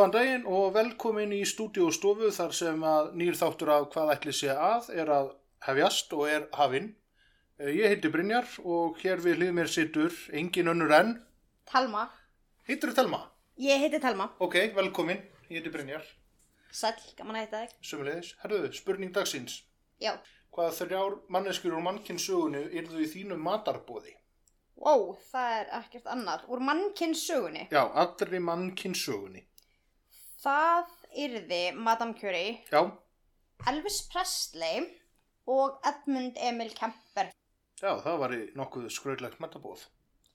Góðan daginn og velkomin í stúdíu og stofu þar sem að nýr þáttur af hvað ætli sé að er að hefjast og er hafinn. Eh, Ég heiti Brynjar og hér við hlið mér situr engin önnur enn. Talma. Heitir þú Telma? Ég heiti Talma. Ok, velkomin. Ég heiti Brynjar. Sæll, gaman að heita þig. Sumulegis. Herðu, spurning dagsins. Já. Hvaða þrjár manneskjur úr mannkynnsögunu yrðu í þínu matarbóði? Ó, það er ekkert annað. Úr mannkynns sögunni. Já, allri mannkynnsögunni. Það yrði Madame Curie, Já, Elvis Presley og Edmund Emil Kemper. já, það var í nokkuð skröðlegt matabóð.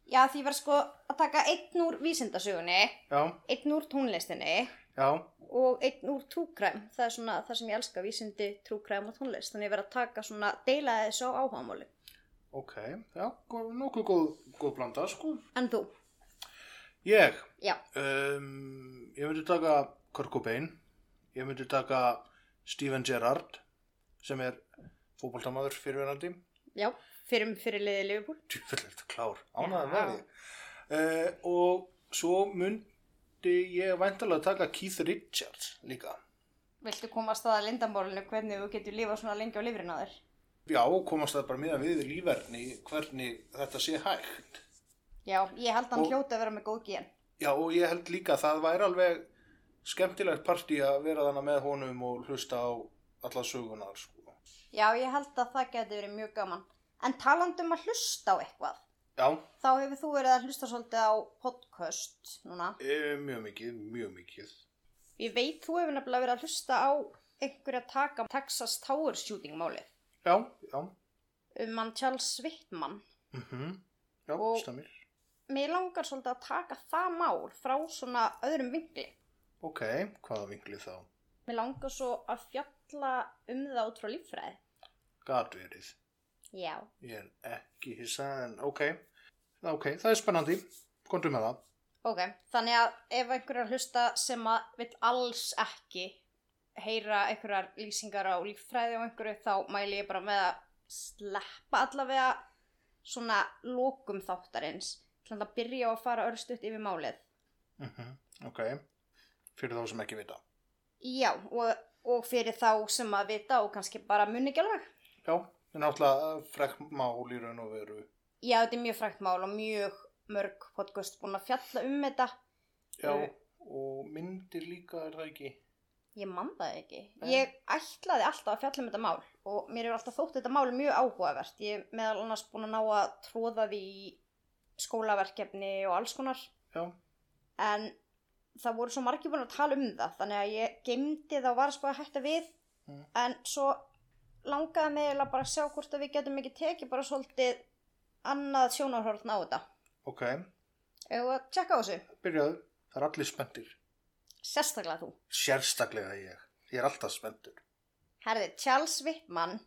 Já, því var sko að taka einn úr vísindasögunni, Já, einn úr tónlistinni já, og einn úr trúkræm. Það er svona það sem ég elska, vísindi, trúkræm og tónlist. Þannig ég verið að taka svona, deila þessu á áhugamáli. ok, já, nokkuð góð, góð blanda, sko. En þú? Ég, Já. um, ég myndi taka Kurt Cobain, ég myndi taka Steven Gerrard, sem er fótboltamaður fyrirverandi. Já, fyrir, fyrir liðið Liverpool. Tjúfellegt klár, ánægða Já. með því. Uh, og svo myndi ég væntalega taka Keith Richards líka. Viltu komast að lindamálinu hvernig þú getur lifað svona lengi á lifrin á þér? Já, komast það bara miðan við lífverðni hvernig þetta sé hægt. Já, ég held hann hljóta að vera með góð gen. Já, og ég held líka að það væri alveg skemmtilegt partí að vera þannig með honum og hlusta á alla sögunar, sko. Já, ég held að það geti verið mjög gaman. En talandi um að hlusta á eitthvað, Já, þá hefur þú verið að hlusta svolítið á podcast núna. e, mjög mikið, mjög mikið. Ég veit þú hefur nefnilega verið að hlusta á einhverja taka Texas Tower shooting málið Já, já, um hann Charles Wittmann. mhm, já, Og- stamir. Mér langar svolítið að taka það mál frá svona öðrum vinkli. Ok, hvaða vingli þá? Mér langar svo að fjalla um það út frá líffræði. Gat verið. Já. Ég er ekki hissa, en ok. Ok, það er spennandi. Kontum með það. Ok, þannig að ef einhver er að hlusta sem að vil alls ekki heyra einhverjar lýsingar á líffræði og einhverju þá mæli ég bara með að sleppa allavega svona lokum þáttarins til að byrja að fara örstutt yfir málið. Mhm, ok, fyrir þá sem ekki vita. Já, og, og fyrir þá sem að vita og kannski bara muni ekki alveg. Já, það er náttúrulega frekk mál í raun og veru. Já, þetta er mjög frækt mál og mjög mörg podcast búin að fjalla um þetta. Já, Eh. og myndir líka er það ekki. Ég man það ekki. Nei. Ég ætlaði alltaf að fjalla um þetta mál og mér hefur alltaf þótt þetta mál mjög áhugavert. Ég meðal annars búin að ná að tróða því í skólaverkefni og alls konar. Já, En það voru svo margir búin að tala um það þannig að ég gemdi og var að spá að hætta við. Mm. En svo langaði mig eiginlega bara að sjá hvort að við getum ekki tekið bara svolítið annað sjónarhörn á þetta. ok, Eða að tjekka á þessu. byrjaðu. Það er allir spenntir. Sérstaklega þú. Sérstaklega ég. Ég er alltaf spenntur. Herði, Charles Whitman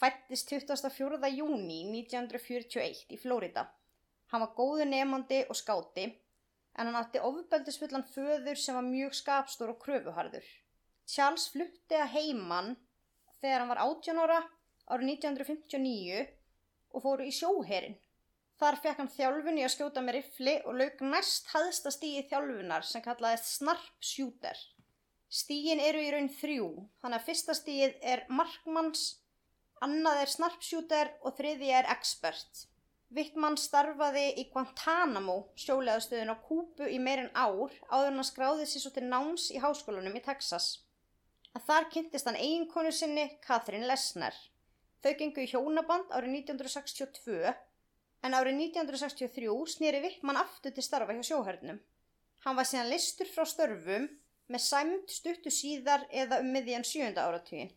fættist 24. júni 1941 í Flórida. Hann var góðu nefandi og skáti, en hann átti ofbeldisfullan föður sem var mjög skapstór og kröfuharður. Charles flutti að heiman þegar hann var 18 ára árið 1959 og fóru í sjóherin. Þar fekk hann þjálfun í að skjóta með rifli og lauk næst hæðsta stíði þjálfunar sem kallaðist snarp shooter. Stígin eru í raun þrjú, þannig að fyrsta stígið er markmanns, annað er snarpshooter og þriði er expert. Wittmann starfaði í Guantanamo sjóleðastöðun á Kúbu í meirinn ár áður en hann skráði sér svo til náms í háskólanum í Texas. Að þar kynntist hann eiginkonu sinni Catherine Lesner. Þau gengu í hjónaband árið 1962 en árið 1963 snýri Wittmann aftur til starfa hjá sjóhörnum. Hann var síðan listur frá störfum með sæmt stuttu síðar eða um miðjan sjönda áratugin.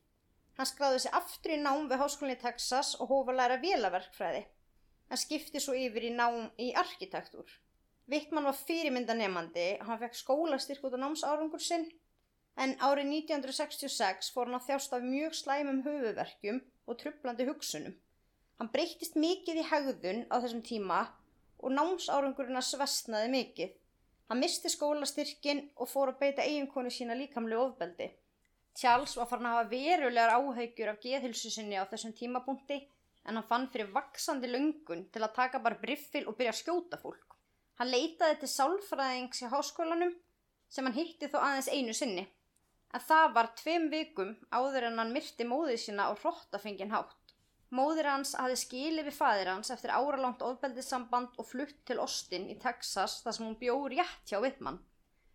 Hann skráði sig aftur í nám við háskólinni í Texas og hófa læra vélaverkfræði. Hann skipti svo yfir í nám í arkitektúr. Vittmann var fyrirmyndanemandi, hann fekk skólastyrk út á námsárangur sinn, en árið 1966 fór hann að þjást af mjög slæmum höfuverkjum og trublandi hugsunum. Hann breyttist mikið í hegðun á þessum tíma og námsárangurinn að svestnaði mikið. Hann misti skólastyrkin og fór að beita eiginkonu sína líkamlega ofbeldi. Charles var farin að hafa verulegar áhaugjur af geðhilsu sinni á þessum tímapunkti en hann fann fyrir vaksandi löngun til að taka bara briffil og byrja að skjóta fólk. Hann leitaði til sálfræðings í háskólanum sem hann hitti þó aðeins einu sinni. En það var tveim vikum áður en hann myrti móðið sína á hrottafengin hátt. Móðir hans hafði skilið við fadir hans eftir áralangt ofbeldissamband og flutt til Austin í Texas þar sem hún bjó rétt hjá Vittmann.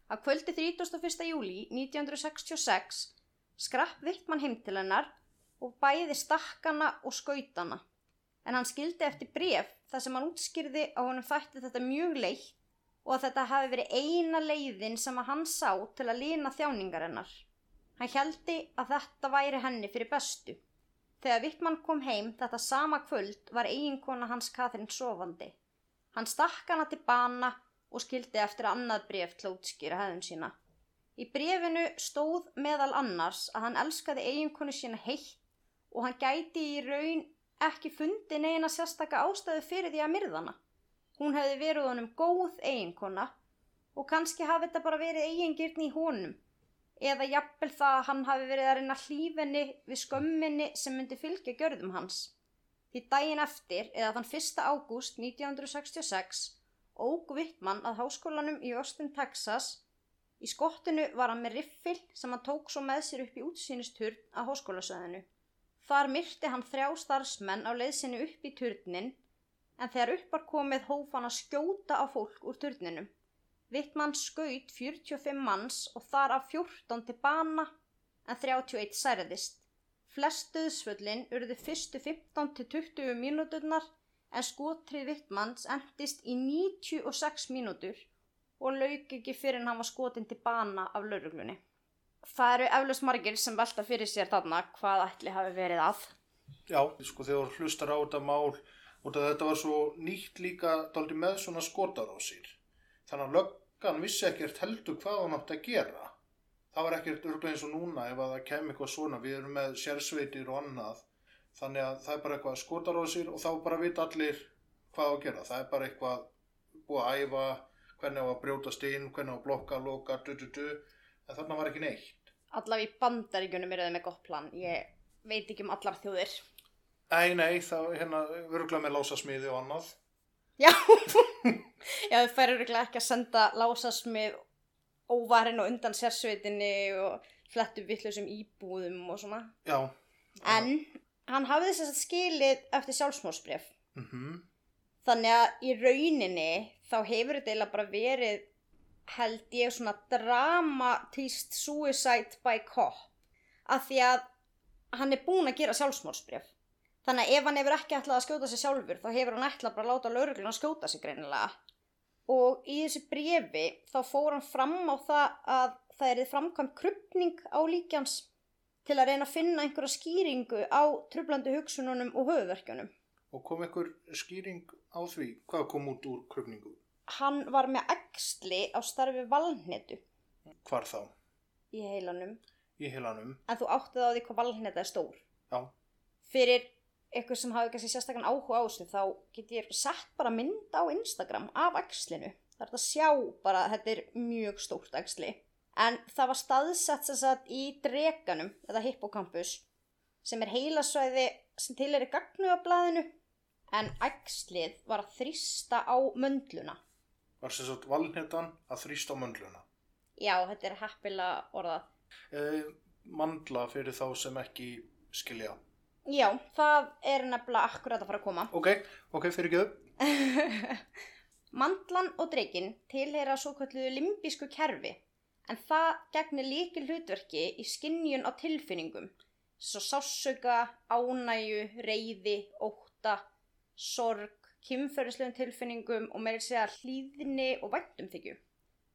Að kvöldi 31. júli 1966 skrapp Vittmann heim til hennar og bæði stakkana og skautana. En hann skildi eftir bref þar sem hann útskýrði að honum þætti þetta mjög leitt og að þetta hafi verið eina leiðin sem að hann sá til að lína þjáningar hennar. Hann heldi að þetta væri henni fyrir bestu. Þegar Vittmann kom heim þetta sama kvöld var eiginkona hans Katrin sofandi. Hann stakk hana til bana og skildi eftir annað bref til að útskýra hefðun sína. Í brefinu stóð meðal annars að hann elskaði eiginkonu sína heitt og hann gæti í raun ekki fundi neina sérstaka ástæðu fyrir því að myrðana. Hún hefði verið honum góð eiginkona og kannski hafi þetta bara verið eigingirni í honum eða jafnvel það að hann hafi verið að reyna hlífenni við skömminni sem myndi fylgja gjörðum hans. Því daginn eftir, eða þann 1. ágúst 1966, óg Vittmann að háskólanum í Austin, Texas. Í skottinu var hann með riffil sem hann tók svo með sér upp í útsýnisturn að háskólasöðinu. Þar myrti hann þrjá starfsmenn á leiðsinu upp í turnin en þegar uppar komið hóf hann að skjóta á fólk úr turninum. Vittmann skaut 45 manns og þar af 14 til bana en 31 særðist. Flest döðsföllin urðu fyrstu 15 til 20 mínúturnar en skotrið Vittmanns endist í 96 mínútur og lauk ekki fyrir en hann var skotin til bana af lauruglunni. Það eru eflust margir sem velta fyrir sér þarna hvað ætli hafi verið að. Já, sko þegar hlustar á þetta mál og þetta var svo nýtt líka daldi með svona skotar á sér. Þannig að löggan vissi ekkert heldur hvað hann átti að gera. Það var ekkert örglega eins og núna ef að það kem eitthvað svona. Við erum með sérsveitir og annað. Þannig að það er bara eitthvað skotar á sér og þá bara vita allir hvað að gera. Það er bara eitthvað búið að æfa, hvernig á að brjótast inn, hvernig á að blokka, loka, du, du, du. En þarna var ekki neitt. Allavega í bandaríkunum eru þau með gott plan. Ég veit ekki um allar þjóðir. Nei, nei, þá hérna örglega með lásasmiði og annað. Já, já þau færur ekki að senda lásasmið óvarinn og undan sérsveitinni og flettu vittlusum íbúðum og svona. Já. En hann hafði þess að skilið eftir sjálfsmórsbref. Mm Þannig að í rauninni þá hefur þetta eiginlega bara verið held ég svona dramatíst suicide by cop af því að hann er búin að gera sjálfsmórsbref. Þannig að ef hann hefur ekki ætlað að skjóta sig sjálfur þá hefur hann ætlað bara að láta laurugluna skjóta sig greinilega. Og í þessu brefi þá fór hann fram á það að það er framkvæmt krupning á líkjans til að reyna að finna einhverja skýringu á trublandi hugsununum og höfuverkjunum. Og kom einhver skýring á því? Hvað kom út úr krupningu? Hann var með axli á starfi valnetu Hvar þá? í heilanum Í heilanum? en þú áttið á því hvað valneta er stór. Já. Fyrir eitthvað sem hafi kannski sérstakann áhuga á þessu þá get ég sett bara mynd á Instagram af axlinu. Það er þetta að sjá bara að þetta er mjög stórt axli. En það var staðsett sem sagt í dreganum, eða hippocampus, sem er heilasvæði sem til er í gagnuablaðinu. En axlið var að þrýsta á möndluna. Var sem sagt valnetan að þrýsta á möndluna. Já, þetta er heppilega orðað. Eh, mandla fyrir þá sem ekki skilja. Já, það er nefnilega akkurat að fara að koma. Ok, ok, fyrir þau. Mandlan og dreygin tilheyra svo kalluðu limbísku kerfi en það gegnir líki hlutverki í skinnjun á tilfinningum svo sásauka, ánæju, reyði, óta, sorg, kynferðislegum tilfinningum og meiri segja hlýðni og væntumþykju.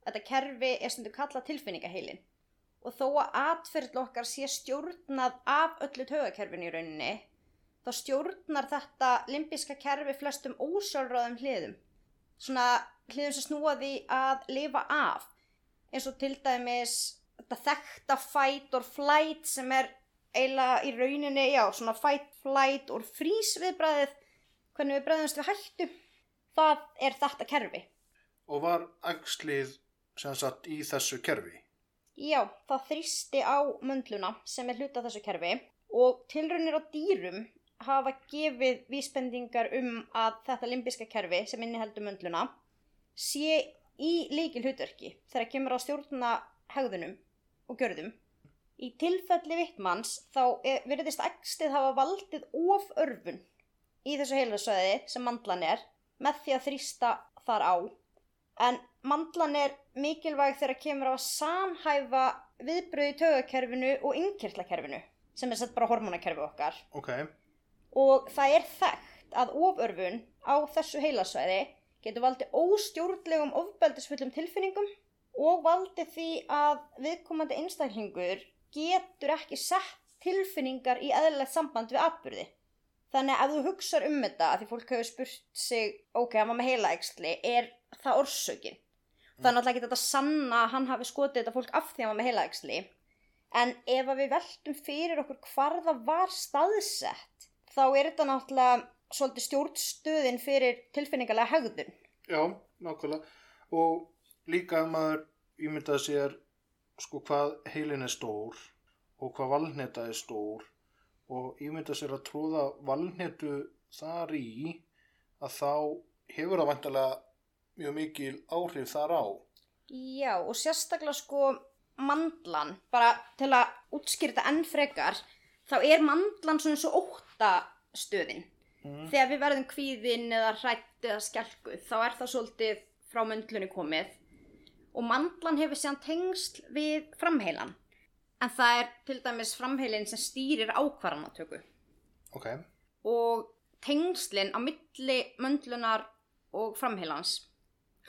Þetta kerfi er stundu kallað tilfinningaheilin og þó að atferðl okkar sé stjórnað af öllu tögakerfinu í rauninni þá stjórnar þetta limbíska kerfi flestum ósjálfráðum hliðum. Svona hliðum sem snúa því að lifa af eins og til dæmis þetta þekta fight or flight sem er eiginlega í rauninni, já, svona fight, flight or freeze viðbræðið hvernig við bræðumst við hættu það er þetta kerfi Og var æxlið sem sagt í þessu kerfi? Já, það þrýsti á möndluna sem er hluta þessu kerfi og tilraunir á dýrum hafa gefið vísbendingar um að þetta limbiska kerfi sem inniheldur möndluna sé í leikil hlutverki þegar kemur á stjórna hegðunum og gjörðum. Í tilfelli vittmanns þá er- virðist æxlið hafa valdið of örfun í þessu heilasvæði sem mandlan er með því að þrýsta þar á. En mandlan er mikilvæg þegar kemur á að samhæfa viðbröði tögakerfinu og innkirtlakerfinu sem er sett bara hormonakerfi okkar. Ok, og það er þekkt að oförfun á þessu heilasvæði getur valdið óstjórnlegum ofbeldisfullum tilfinningum og valdið því að viðkomandi einstaklingur getur ekki sett tilfinningar í eðlilegt samband við atbyrði. Þannig að ef þú hugsar um þetta, að því fólk hefur spurt sig, ok, hann var með heilaæxli, er það orsökin? Það er náttúrulega ekki þetta sanna að hann hafi skotið þetta fólk af því að hann var með heilaæxli. En ef að við veltum fyrir okkur hvar það var staðsett, þá er þetta náttúrulega svolítið stjórnstöðin fyrir tilfinningarlega hegðun. já, nákvæmlega. Og líka ef maður ímyndaði sér sko hvað heilin er stór og hvað valneta er stór og ímyndaði sér að tróða valnetu þar í að þá hefur það vantilega mjög mikil áhrif þar á. Já, og sérstaklega sko mandlan, bara til að útskýrta enn frekar, þá er mandlan svona eins og óttastöðin. Mm. Þegar við verðum kvíðin eða hrætt eða skjálkuð, þá er það svolítið frá möndlunni komið. Og mandlan hefur síðan tengsl við framheilan. En það er til dæmis framheilin sem stýrir ákvarðanatöku. Ok, Og tengslin á milli möndlunar og framheilans,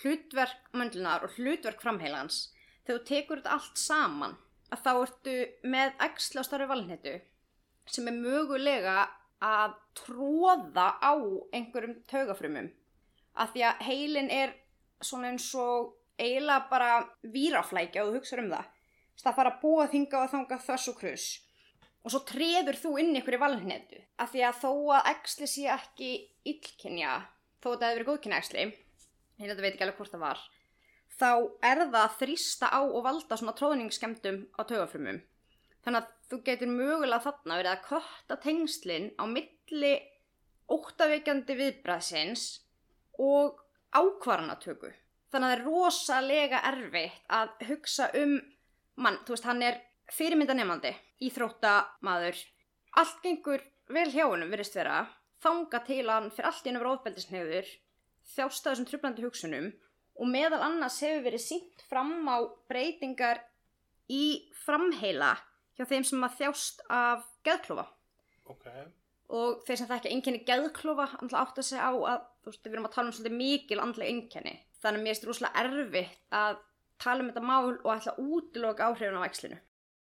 hlutverk möndlunar og hlutverk framheilans, þegar þú tekur þetta allt saman, að þá ertu með æxla á starfi valnetu sem er mögulega að tróða á einhverjum taugafrumum. Af því að heilin er svona eins og eiginlega bara víraflækja og þú hugsaður um það. Það fara að búa þinga og þanga þess og krus. Og svo treður þú inn ykkur í valnetu. Af því að þó að æxli sé ekki illkynja, þó að það hefur verið góðkynja æxli, ég veit ekki alveg hvort það var, þá er það að þrýsta á og valda svona tróðningsskemdum á taugafrumum. Þannig að þú getur mögulega þarna verið að kötta tengslinn á milli óttaveikjandi viðbræðsins og ákvarðanatöku. Þannig að það er rosalega erfitt að hugsa um mann, þú veist, hann er fyrirmyndanemandi, íþróttamaður, allt gengur vel hjá honum, virðist vera, þanga til hann fyrir allt í ennum róðbeldisnefður, þjást að þessum trublandi hugsunum og meðal annars hefur verið sínt fram á breytingar í framheila hjá þeim sem að þjást af geðklofa. Ok. og þeir sem það ekki einkenni geðklofa átt að segja á að þú veist, við erum að tala um svolítið mikil andlega einkenni. Þannig að mér er rosalega erfitt að tala um þetta mál og ætla að útiloka áhrifin á æxlinu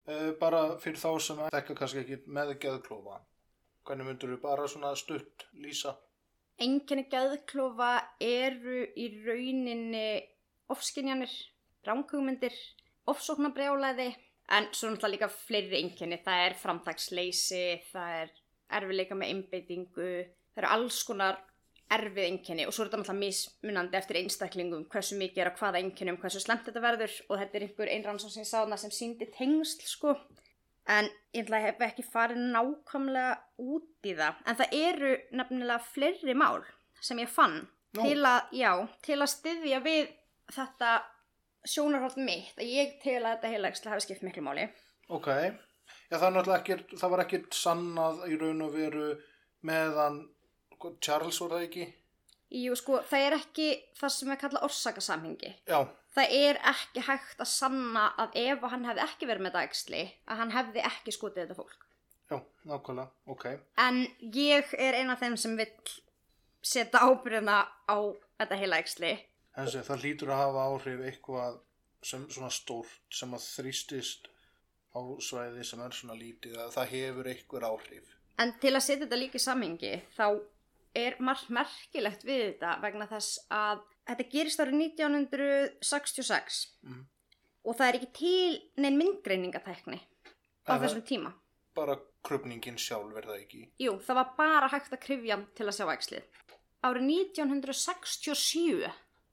Uh, bara fyrir þá sem þekka kannski ekki með geðklófa. Hvernig myndur þú bara svona stutt lýsa? Einkenni geðklofa eru í rauninni ofskinjanir, ránkugmyndir, ofsóknarbrjálæði en svo náttúrulega líka fleiri einkenni. Það er framtaksleysi, það er erfileika með einbeitingu, það eru alls konar erfið einkenni og svo er þetta náttúrulega mismunandi eftir einstaklingum hversu mikið er að hvaða einkennum, hversu slemt þetta verður og þetta er einhver einrannsson sem ég sá þarna sem síndi tengsl sko en ég ætla að hef ekki farið nákvæmlega út í það en það eru nefnilega fleiri mál sem ég fann Nú. til að, já, til að styðja við þetta sjónarhótt mitt að ég til að þetta heilagslega hafi skipt miklu máli Ok. Já, það, ekkert, það var ekkert sannað í raun og veru meðan Charles var það ekki? Jú, sko, það er ekki það sem er kallað orsakasamhengi Já, það er ekki hægt að sanna að ef hann hefði ekki verið með dagsli að hann hefði ekki skotið þetta fólk já, nákvæmlega, ok. en ég er eina af þeim sem vill setja ábyrðina á þetta heila æxli En þessi, það hlýtur að hafa áhrif eitthvað sem svona stórt sem að þrýstist á svæði sem er svona lítið að það hefur eitthvað áhrif. en til að setja þetta líka í samhengi þá er margt merkilegt við þetta vegna þess að þetta gerist árið 1966 Mm. og það er ekki til neinn myndgreiningatækni á Eða- þessum tíma. Bara krupningin sjálf er það ekki. Jú, það var bara hægt að kryfja til að sjá æxlið. Árið 1967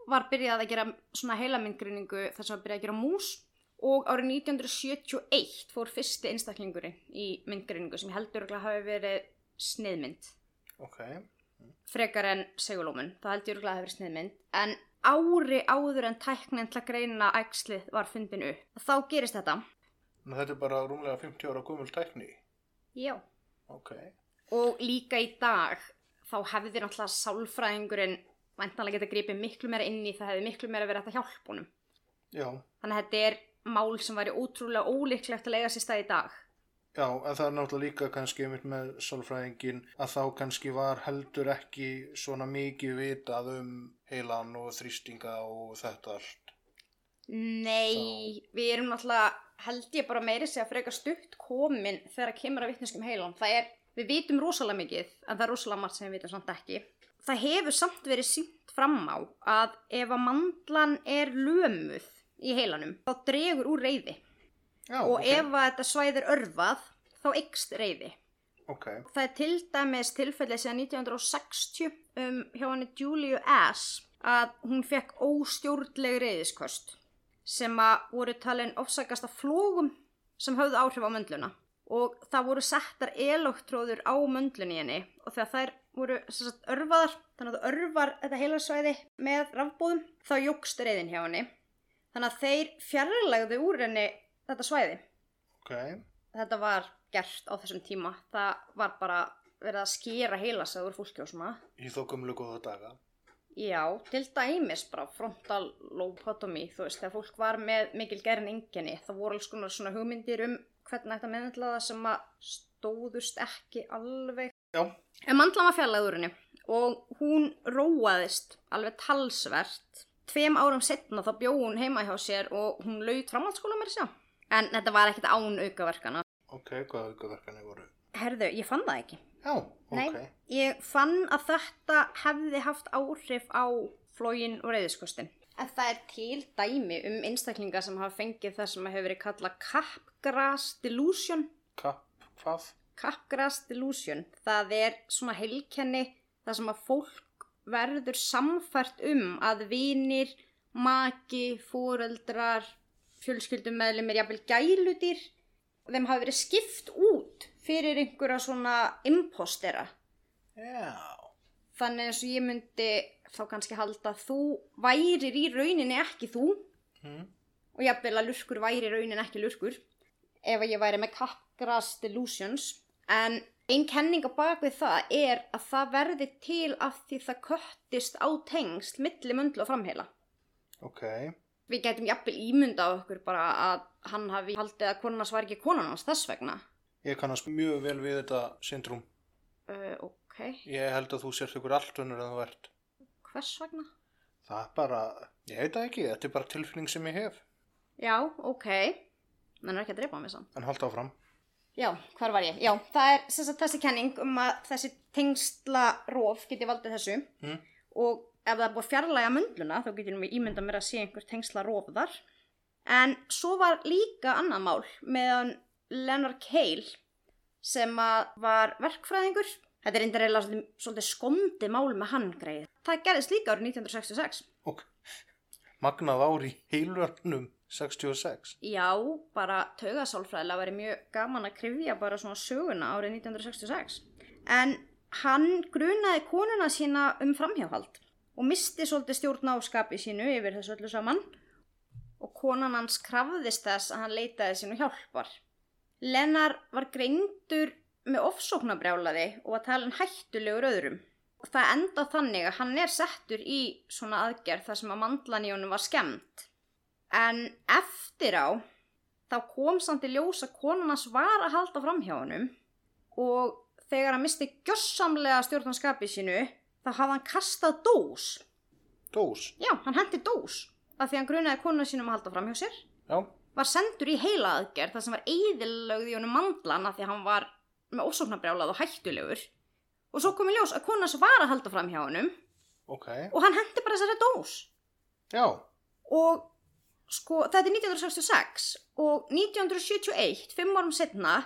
var byrjað að gera svona heilamyndgreiningu þar sem var byrjað að gera mús og árið 1971 fór fyrsti einstaklingurinn í myndgreiningu sem heldur örugglega hafi verið sniðmynd Ok. Frekar en segulómun, það heldur örugglega hafi verið sniðmynd en ári áður en tæknin til að greina æxlið var fundin upp. Þá gerist þetta. En þetta er bara rúmlega 50 ára gömul tækni. Já. Ok. Og líka í dag þá hefði náttúrulega sálfræðingurinn væntanlega geta gripið miklu meira inn í það hefði miklu meira verið að hjálpa honum. Já. Þannig að þetta er mál sem væri ótrúlega ólíklegt að lega sér stað í dag. Já, en það er náttúrulega líka kannski einmitt með sálfræðingin að þá kannski var heldur ekki svona mikið vitað um heilan og þrýstinga og þetta allt. Nei, við erum náttúrulega held ég bara meiri segja frekar stutt komin þegar að kemur að vitneskum heilan. Það er, við vitum rosalega mikið, en það er rosalega margt sem við vitum samt ekki. Það hefur samt verið sínt fram á að ef að mandlan er lömuð í heilanum, þá dregur úr reyði. Já, og ok. ef að þetta svæð er örvað þá ykst reyði. Ok, Það er til dæmis tilfellið síðan 1960 um, hjá henni Julia S. að hún fekk óstjórnleg reyðiskost sem að voru talin ofsakast af flógum sem höfðu áhrif á möndluna og það voru settar eloktróður á möndlunni henni og þegar þær voru sagt, örfaðar þannig að það örfar þetta heilasvæði með rafbóðum þá jógst reyðin hjá henni þannig að þeir fjarlægðu úr henni þetta svæði. Ok. þetta var gert á þessum tíma. Það var bara verið að skera heilasæð úr fólki og svona. Í þó gömlu góða daga. já, til dæmis bara frontal lobotomy þú veist, þegar fólk var með mikil gerin enginni það voru alls konar svona hugmyndir um hvernig þetta meðendla það sem að stóðust ekki alveg. Já, en mandlan var henni og hún róaðist alveg talsvert. Tveim árum setna þá bjó hún heima hjá sér og hún laut framhaldsskóla mér sjá en þetta var ekkert án aukaverkana ok, hvaða aukaverkanir voru? herðu, ég fann það ekki Já, ok. Nei, ég fann að þetta hefði haft áhrif á flógin og reyðiskostin. En það er til dæmi um einstaklinga sem hafa fengið það sem hefur verið kallað Capgras Delusion. Kapp, hvað? Capgras Delusion, það er svona heilkenni það sem að fólk verður samfært um að vinir, maki, fóreldrar, fjölskyldummeðlumir, jafnvel gæludýr, þeim hafa verið skipt út fyrir einhverja svona impostera. Já. Þannig eins og ég myndi þá kannski halda að þú værir í rauninni ekki þú Hm? og jafnvel að lurkur væri í rauninni ekki lurkur ef að ég væri með Capgras Delusions en einn kenning á bakvið það er að það verði til af því það köttist á tengsl milli möndlu og framheila. Ok. Við getum jafnvel ímynda á okkur bara að hann hafi haldið að konan hans var ekki konan hans þess vegna. Ég kannast mjög vel við þetta syndrúm. Uh, ok, Ég held að þú sért ykkur allt önnur en þú ert. hvers vegna? Það er bara, ég veit það ekki, þetta er bara tilfinning sem ég hef. Já, ok, menn er ekki að drepa mig samt. En halda áfram. Já, hvar var ég? Já, það er sagt, þessi kenning um að þessi tengsla róf geti valdið þessu Mm. og ef það er búið að fjarlæga möndluna þá getur við ímynda mér að sé einhver tengsla róf þar. En svo var líka annað mál meðan Leonard Cale sem var verkfræðingur. Þetta er eiginlega svolítið, skondið mál með hann greið. Það gerðist líka árið 1966. Ok. Magnað ár í heilvörnum 66. Já, bara taugasálfræðilega væri mjög gaman að krifja bara svona söguna árið 1966. En hann grunaði konuna sína um framhjáhald og misti svolítið stjórn á skapi sínu yfir þessu öllu saman og konan hans krafðist þess að hann leitaði sínu hjálpar. Lennar var greindur með ofsóknabrjálaði og var talin hættulegur öðrum. Og það enda þannig að hann er settur í svona aðgerð þar sem að mandlan í honum var skemmt. En eftir á, þá kom samt í ljós að konan hans var að halda fram hjá honum og þegar hann misti gjössamlega stjórnanskapi sínu, þá hafði hann kastað dós. Dós. Já, hann hendi dós af því hann grunaði konuna sínum að halda fram hjá sér. Já. Var sendur í heila aðgerð þar sem var eðilögð í honum mandlan af því að hann var með ósóknarbrjálað og hættulegur. Og svo kom í ljós að konan hans var að halda fram hjá honum Ok. og hann hendi bara þessari dós. Já, og sko þetta er 1966 og 1971, fimm árum setna,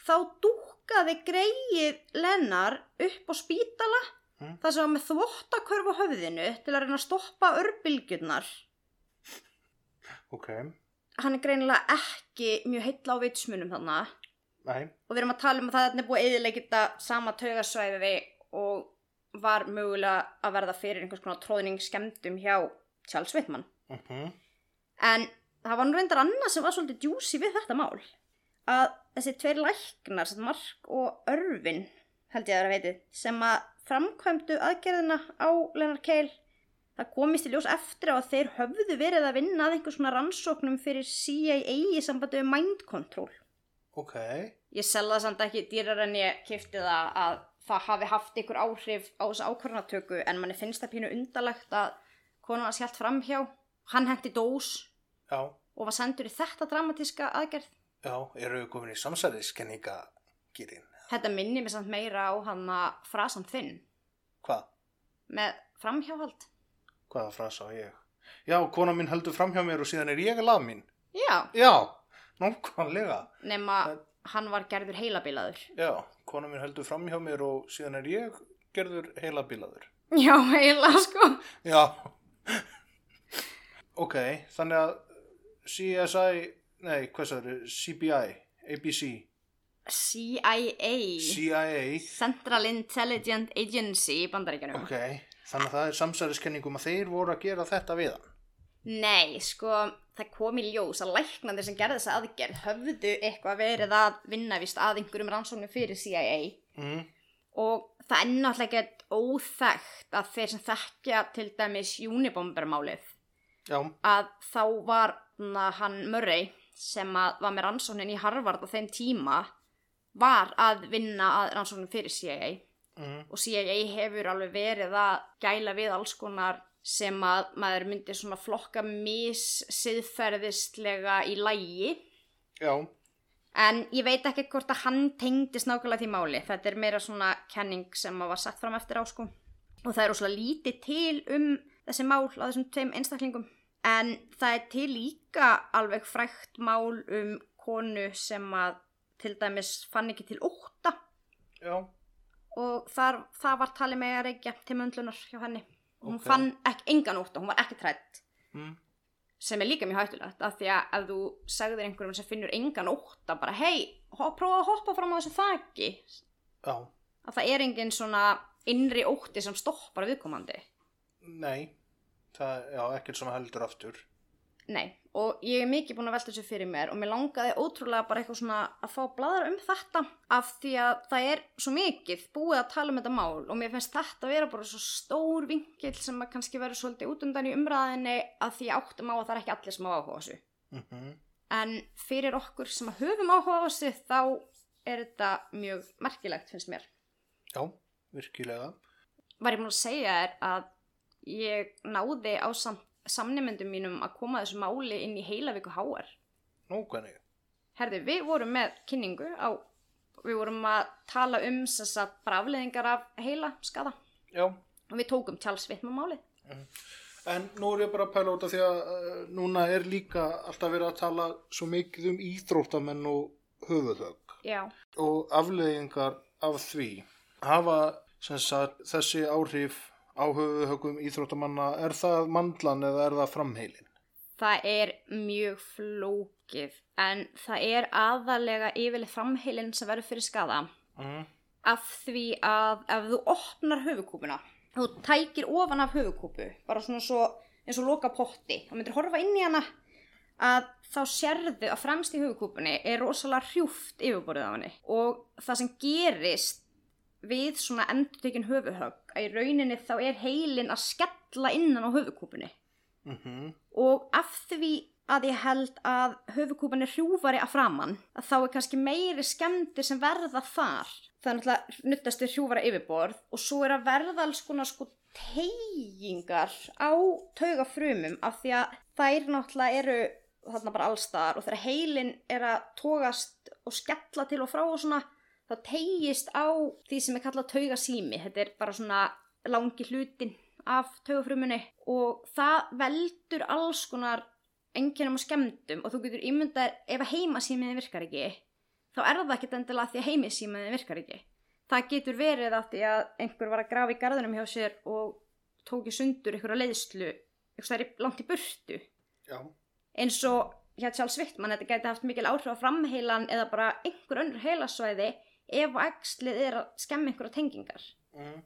þá dúkkaði greið Lennar upp á spítala Mm. þar sem var með þvottakörf á höfðinu til að reyna að stoppa örbylgjurnar. ok, Hann er greinilega ekki mjög heilla á vitsmunum þannig nei, og við erum að tala um að það er búið þetta sama taugasvæði og var mögulega að verða fyrir einhvers konar tróðning skemmtum hjá Charles Whitman. mhm, En það var nú reyndar annað sem var svolítið djúsi við þetta mál. Að þessi tveir læknar, Mark og Örvin, held ég að vera veitið, sem að framkvæmdu aðgerðina á Leonard Cale, það komist í ljós eftir á að þeir höfðu verið að vinna að einhvers svona rannsóknum fyrir CIA í sambandi við mind control. ok, Ég selða samt ekki dýrar en ég kifti það að það hafi haft ykkur áhrif á þessu ákvarðanatöku en manni finnst það pínu undalegt að konan hans hjælt framhjá. Hann hendi dós já, og var sendur í þetta dramatíska aðgerð. já, eru við komin í samsæðiskenningagýrin? Þetta minni mér samt meira á hann að frasan þinn Hvað? með framhjáhald. Hvaða frasa á ég? Já, kona mín heldur fram hjá mér og síðan er ég að lað mín. Já, Já, nákvæmlega. nema Það- hann var gerður heilabilaður. Já, kona mín heldur fram hjá mér og síðan er ég gerður heila bílaður. Já, heila sko. Já. ok, þannig að CSI, nei, hvað það eru, CBI, ABC, CIA, CIA, Central Intelligence Agency í bandaríkjanum. ok, þannig að það er samsæriskenningum að þeir voru að gera þetta við hann. Nei, sko, það kom í ljós að læknandir sem gerði þessa aðgerð höfðu eitthvað verið að vinna vist að einhverjum rannsóknum fyrir CIA Mm. og það er náttúrulega ekkert óþekkt að þeir sem þekkja til dæmis Unibomber-málið Já, að þá var na, hann Murray sem var með rannsóknin í Harvard á þeim tíma var að vinna að rannsóknin fyrir CIA mm. og CIA hefur alveg verið að gæla við alls konar sem að maður myndi svona flokka missiðferðislega í lægi já, en ég veit ekki hvort að hann tengdist nákvæmlega því máli. Þetta er meira svona kenning sem að var sett fram eftir á sko. Og það er óslega lítið til um þessi mál á þessum tveim einstaklingum. En það er til líka alveg frækt mál um konu sem að til dæmis fann ekki til ótta. Já, og þar, það var talið með að reykja til möndlunar hjá henni. Hún Ok. fann ekki engan ótta, hún var ekki trætt mm. sem er líka mjög hættulegt af því að ef þú segðir einhverjum sem finnur engan ótta bara hei, prófa að hoppa fram á þessu þaki. Já, að það er engin svona innri ótti sem stoppar viðkomandi. Nei, það, já, ekkert sem heldur aftur. Nei, og ég er mikið búin að velta þessu fyrir mér og mér langaði ótrúlega bara eitthvað svona að fá bladra um þetta af því að það er svo mikið búið að tala um þetta mál og mér finnst þetta að vera bara svo stór vinkil sem að kannski verður svolítið út undan í umræðinni að því áttum á að það er ekki allir sem á áhuga þessu. Mm en fyrir okkur sem að höfum áhuga þessu þá er þetta mjög merkilegt finnst mér. Já, virkilega. var ég búin að segja þér að ég náði á sam samnefndum mínum að koma þessu máli inn í heilavíku háar hvernig? herði, við vorum með kynningu á við vorum að tala um þess að bara afleðingar af heila skada Já, og við tókum Charles Whitman málið. En nú er ég bara að pæla út af því að uh, núna er líka alltaf verið að tala svo mikið um íþróttamenn og höfuðhögg. Já, og afleiðingar af því hafa sem sagt, þessi áhrif á höfuðhöggum íþróttamanna, er það mandlan eða er það framheilin? það er mjög flókið en það er aðalega yfirlega framheilin sem verður fyrir skada Mm. af því að ef þú opnar höfukúpuna þú tækir ofan af höfukúpu bara svona svo eins og loka potti og myndir horfa inn í hana að þá sérðu að fremst í höfukúpunni er rosalega hrjúft yfirborðið á henni og það sem gerist við svona endurtekin höfuhögg að í rauninni þá er heilin að skella innan á höfukúpunni Mm og af því að ég held að höfukúpan er hrjúfari að framann að þá er kannski meiri skemmtir sem verða þar. Það er náttúrulega nuttast við hrjúfara yfirborð og svo er að verða alls konar sko teygingar á taugafrumum af því að þær náttúrulega eru þarna bara allstaðar og þegar heilin er að tógast og skella til og frá og svona þá tegist á því sem er kallað taugasími þetta er bara svona langi hlutin af taugafrumunni og það veldur alls konar enginnum og skemmdum og þú getur ímyndað ef að heimasímiðin virkar ekki þá er það ekkert endilega því að heimasímiðin virkar ekki. Það getur verið að því að einhver var að grafa í garðunum hjá sér og tók í sundur einhverja leiðslu einhverja langt í burtu Já. eins og hjá Charles Wittmann þetta geti haft mikil áhrif á framheilan eða bara einhver önnur heilasvæði ef og ekslið er að skemmi einhverja tengingar. Mm.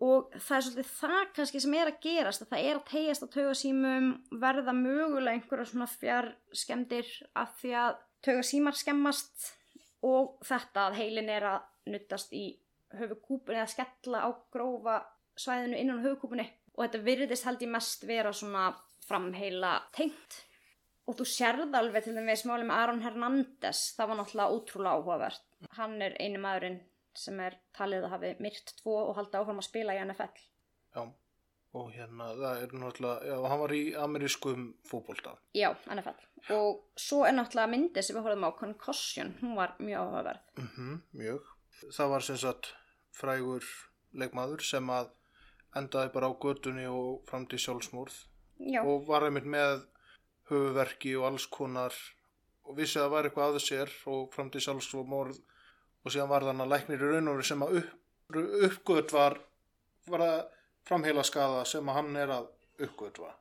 og það er svolítið það kannski sem er að gerast að það er að tegjast á taugasímum verða mögulega einhverja svona fjár skemmdir af því að taugasímar skemmast og þetta að heilin er að nuttast í höfukúpunni eða skella á grófa svæðinu innan höfukúpunni og þetta virðist held ég mest vera svona framheila tengt og þú sérð alveg til dæmis máli með Aron Hernández það var náttúrulega ótrúlega áhugavert hann er einu maðurinn sem er talið að hafi myrt tvo og halda áfram að spila í NFL Já. Og hérna, það er náttúrulega, já, hann var í amerískum fótbolta. já, NFL og svo er náttúrulega myndið sem við horfum á Concussion, hún var mjög áhugaverð Mm mjög. Það var sem sagt frægur leikmaður sem að endaði bara á götunni og fram til sjálfsmórð já, og var einmitt með höfuverki og alls konar. Og vissi að það var eitthvað að sér og fram til sjálfsmórð og síðan var þannig að læknir í raun og veru sem að upp, uppgöt var, var að framheila skada sem að hann er að uppgötva.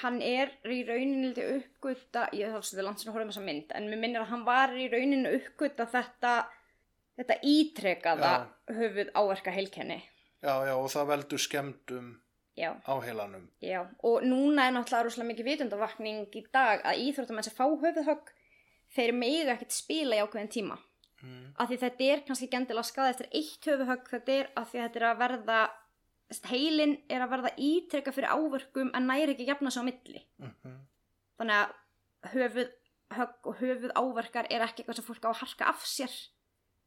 hann er í rauninu til uppgöta, ég þá er langt sem að horfum þessa mynd, en mér minnir að hann var í rauninu uppgöta þetta þetta ítrekaða höfuð áverka heilkenni. Já, já, og það veldur skemmdum já, á heilanum. já, og núna er náttúrulega rosalega mikið vitundavakning í dag að íþróttamenn sem fá höfuðhögg þeir mega ekkert spila í ákveðin tíma. Mm. af því þetta er kannski ekki endilega skada eftir eitt höfuhögg þetta er af því að þetta er að verða heilin er að verða ítreka fyrir áverkum en næri ekki jafna sig á milli. Mm þannig að höfuðhögg og höfuð áverkar er ekki eitthvað sem fólk á að harka af sér.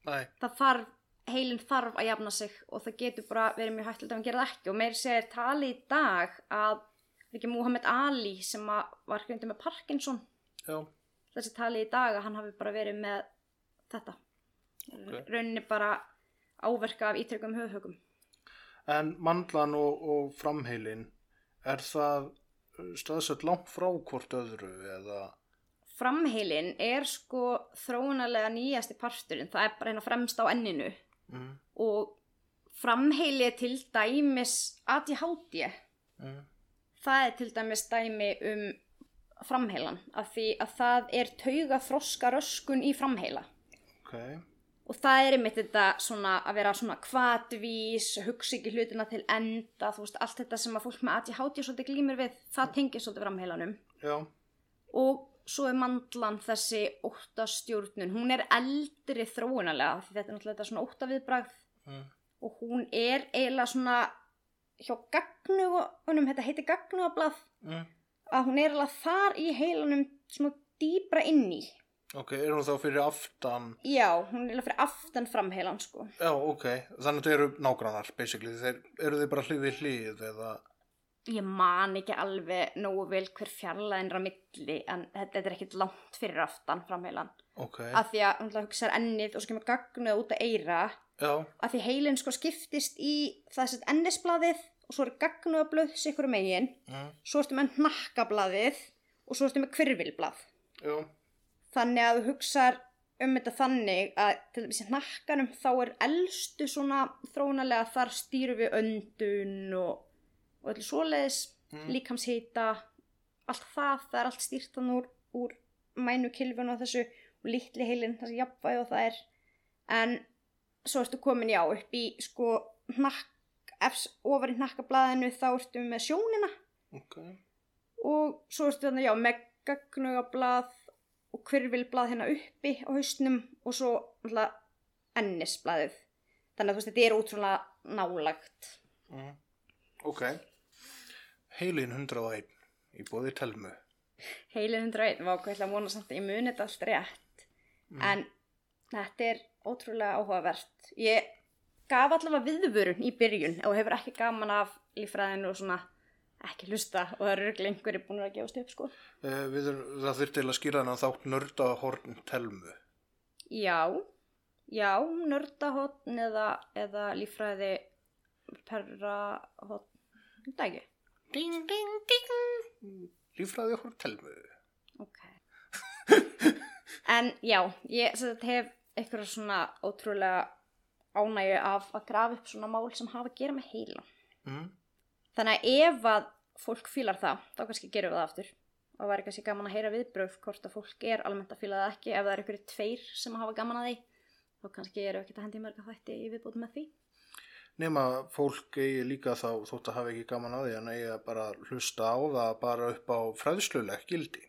Nei, það þarf, heilin þarf að jafna sig og það getur bara verið mjög hægt að gera það ekki. Og meir segir tali í dag að ekki Muhammad Ali sem var hrjóndi með Parkinson? Já, þessi tali í dag að hann hafi bara verið með þetta. Ok. rauninni bara áverka af ítryggum höfhögum en mandlan og, og framheilin, er það staðsett langt frá hvort öðru eða, framheilin er sko þróunarlega nýjasti parturinn. Það er bara hérna fremst á enninu mm, og framheili er til dæmis ADHD mm, það er til dæmis dæmi um framheilan af því að það er tauga þroska röskun í framheila. Ok, og það er einmitt þetta svona að vera svona kvatvís, hugsa ekki hlutina til enda, þú veist, allt þetta sem að fólk með ADHD svolítið glýmir við, það tengir svolítið framheilanum. Já, og svo er mandlan þessi óttastjórnun, hún er eldri þróunarlega, því þetta er náttúrulega þetta svona óttaviðbragð. Mm, og hún er eiginlega svona hjá gagnugunum, þetta heitir gagnugablað mm, að hún er alveg þar í heilanum svona dýbra inn í. Ok, er hún þá fyrir aftan, já, hún er alveg fyrir aftan framheilan sko. Já, ok, þannig að þau eru nágrannar, basically, þeir, eru þið bara hlið við hlið eða, ég man ekki alveg nógu vel hver fjarlæðin er á milli en þetta, er ekkit langt fyrir aftan framheilan. Ok, af því að hún hugsaður ennið og svo kemur gagnuð út að eira já, af því heilin sko skiptist í það sett ennisblaðið og svo er gagnuðablöð sikkur megin. Mm, svo ertu með hnakkablaðið og svo ertu með kvirvilblað já, þannig að þú hugsar um þetta þannig að til dæmis í hnakkanum þá er elstu svona þróunarlega þar stýru við öndun og, og öllu svoleiðis Mm. líkamshita allt það, það er allt stýrt þannig úr, úr mænu kilfun og þessu og litli heilin, þessi jafnvægi og það er. En svo ertu komin já upp í sko hnakk, efs, ofar í hnakkablaðinu þá ertu með sjónina. Ok, og svo ertu þannig já með gagnugablað og kvirvilblað hérna uppi á hausnum og svo náttúrulega ennisblaðið. Þannig að þú veist þetta er ótrúlega nálagt mm, ok, heilin 101 í bóði telmu, heilin 101, vá hvað ég ætla að vona samt að ég muni þetta allt rétt. En þetta er ótrúlega áhugavert. Ég gaf allavega viðvörun í byrjun og hefur ekki gaman af lífræðinu og svona ekki hlusta og það eru örugglega einhverjir búin að gefast upp sko. Uh, við það þurfti að skýra þennan þátt nördahorn telmu, Já, já, nördahotn eða, eða líffræði perrahotn, Þetta ekki. Ding, ding, ding. Lífræði okkur telmu. Ok. en já, ég sem sagt, hef eitthvað svona ótrúlega ánægju af að grafa upp svona mál sem hafa að gera með heila. Mm. Þannig að ef að fólk fílar það, þá kannski gerum við það aftur. Og væri kannski gaman að heyra viðbröf hvort að fólk er almennt að fíla það ekki. Ef það er einhverju tveir sem hafa gaman að því, þá kannski eru ekki að hendi mörg að þætti í viðbútt með því. Nema fólk eigi líka þá þótt að hafa ekki gaman að því en eigi að bara hlusta á það bara upp á fræðsluleg gildi.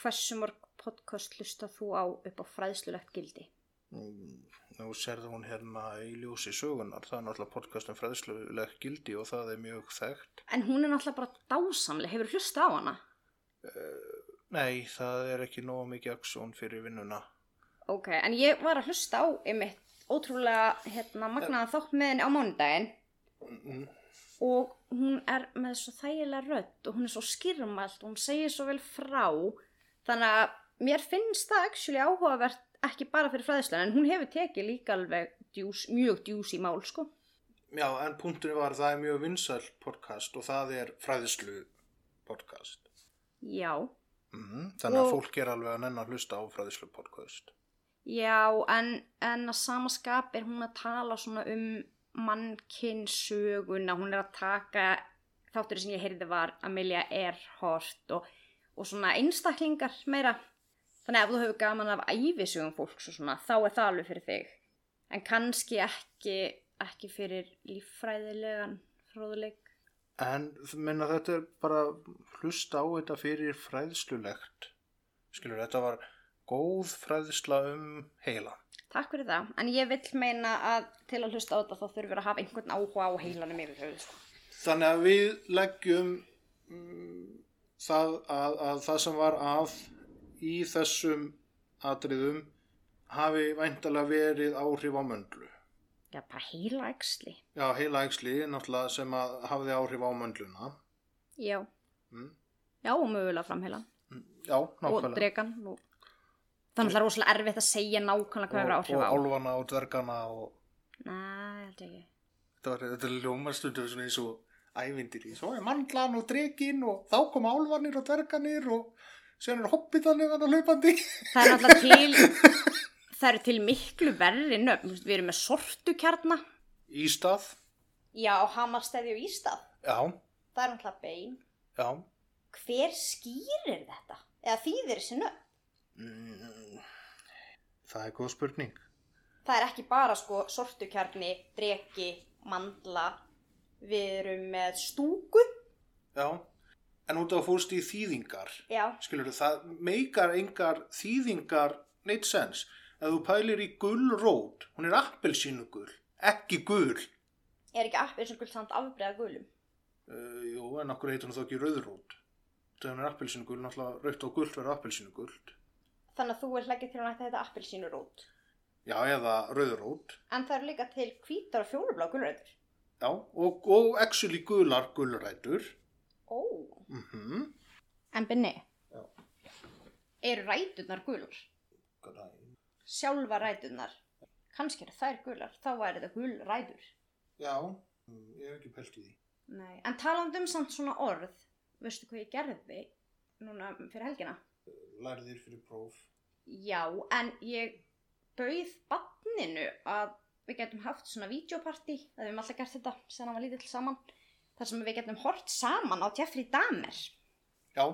Hversu mörg podcast hlusta þú á upp á fræðslulegt gildi? Mm, Nú serðu hún hérna í ljósi sögunar, það er náttúrulega podcast um fræðsluleg gildi og það er mjög þekkt. En hún er náttúrulega bara dásamleg, hefur hlusta á hana? Nei, það er ekki nóg mikið aksjón fyrir vinnuna. Ok, en ég var að hlusta á einmitt ótrúlega hérna, magnaða þátt með henni á mánudaginn Mm, og hún er með svo þægilega rödd og hún er svo skýrmælt og hún segir svo vel frá þannig að mér finnst það actually áhugavert ekki bara fyrir fræðislega en hún hefur tekið líka alveg djús, mjög djús í mál sko. Já, en punkturinn var að það er mjög vinsæl podcast og það er fræðslu podcast. Já, Mm, þannig að Og- fólk er alveg að nenn að hlusta á fræðslu podcast. Já en, en að sama skap er hún að tala svona um mannkynsöguna, hún er að taka þáttur sem ég heyrði var Amelia Earhart og, og svona einstaklingar meira. Þannig að ef þú hefur gaman af æfisögum fólks og svona, þá er það alveg fyrir þig. En kannski ekki ekki fyrir líffræðilegan fróðuleik En minna þetta er bara hlusta á þetta fyrir fræðslulegt. Skilur, þetta var góð fræðsla um heila. Takk fyrir það, en ég vill meina að til að hlusta á þetta þá þurfur að hafa einhvern áhuga á heilanum yfir sko. Þannig að við leggjum mm, það að, að það sem var að í þessum atriðum hafi væntalega verið áhrif á möndlu. Já, bara heila eksli Já, heila ægsli náttúrulega sem að hafði áhrif á möndluna. Já, Mm. já og mögulega framheila Já, og nákvæmlega. dregan og... Það er rosalega erfitt að segja nákvæmlega hvað hefur og, áhrif og á álfana og dvergana og ég held ekki var, þetta er ljómastundu eins og ævindir í. Svo er mandlan og dregin og þá koma álfanir og dverganir og síðan er hoppitanir þannig hlaupandi. Það er náttúrulega til Það eru til miklu verri nöfn Við erum með sortukjarna Ístað. Já, hamarstæði og ístað Já, Það er náttúrulega bein já. Hver skýrir þetta? Eða þýðir þessi nöfn? Mm, það er góð spurning. Það er ekki bara sko sortukjarni, dreki, mandla Við erum með stúku Já, en út af fórst í þýðingar. Já, Skilur það meikar engar þýðingar neitt sens. Ef þú pælir í gullrót, hún er appelsínugull, ekki gull. er ekki appið sem guld samt afbreyða gulum Uh, jú, en okkur heitir hún þá ekki rauðrót. Þegar hún er appelsínugull, náttúrulega rautt og gullt verður appelsínugull. Þannig að þú er hlækið til að nætta þetta appelsínurót Já, eða rauðrót. En það eru líka til hvítar og fjólublá gulrætur Já, og, og actually gular gullrætur. Ó Mhm. En Binni. Eru ræturnar gular? Mm Sjálfa ræturnar Kannski eru þær gular, þá væri þetta gulrætur Já, mm, ég hef ekki pælt í því. Nei, en talandi um samt svona orð Veistu hvað ég gerði núna fyrir helgina? Lærðir fyrir próf. Já, en ég bauð banninu að við getum haft svona videoparty það við höfum alltaf gert þetta sem hann var lítill saman þar sem við getum hort saman á Jeffrey Dahmer Já,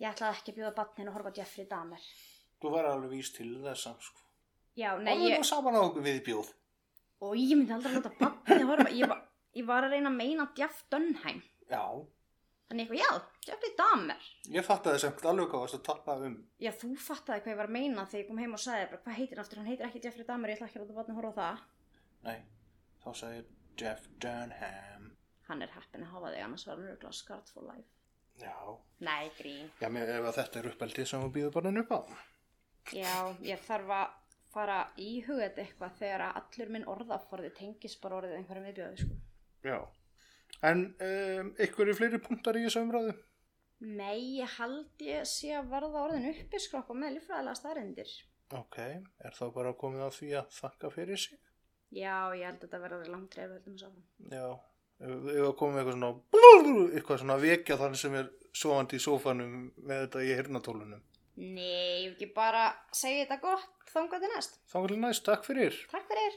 Ég ætlaði ekki að bjóða banninu að horfa á Jeffrey Dahmer þú væri alveg víst til þess að sko. Já, Nei, ég... ég, nú saman á okkur viðbjóð. og ég myndi aldrei láta banninu horfa ég var, ég var að reyna að meina Jeff Dunheim Já, Þannig eitthvað, já, Jeffrey Dahmer ég fattaði sem alveg hvað varst að tala um. Já, þú fattaði hvað ég var að meina þegar ég kom heim og sagði bara, hvað heitir hann aftur, hann heitir ekki Jeffrey Dahmer, ég ætla ekki að láta banninu horfa á það Nei, þá sagði Jeff Dunham. Hann er heppin að hafa þig, annars var hann örgulega scarred for life Já, Nei, grín já, mér ef þetta er uppeldið sem við býðum barninu upp á. Já, ég þarf að fara í huga þetta eitthvað þegar að allur minn orðaforði tengis bara orðið einhverjum viðbjöðu, sko. Já. En um, ykkur er fleiri punktar í þessu umræðu? Nei, ég held ég sé að verða orðin uppi skrokka með líffræðilega staðrindir. Ok, er þá bara komið á því að þakka fyrir sig? Já, ég held að þetta verða langt reyðu heldum að sáfum. Já, Ég var komið eitthvað svona eitthvað svona vekja þann sem er sofandi í sófanum með þetta í hirnatólunum. Nei, ég vil ekki bara segja þetta gott þangað til næst. Þá vil næst, takk fyrir. Takk fyrir.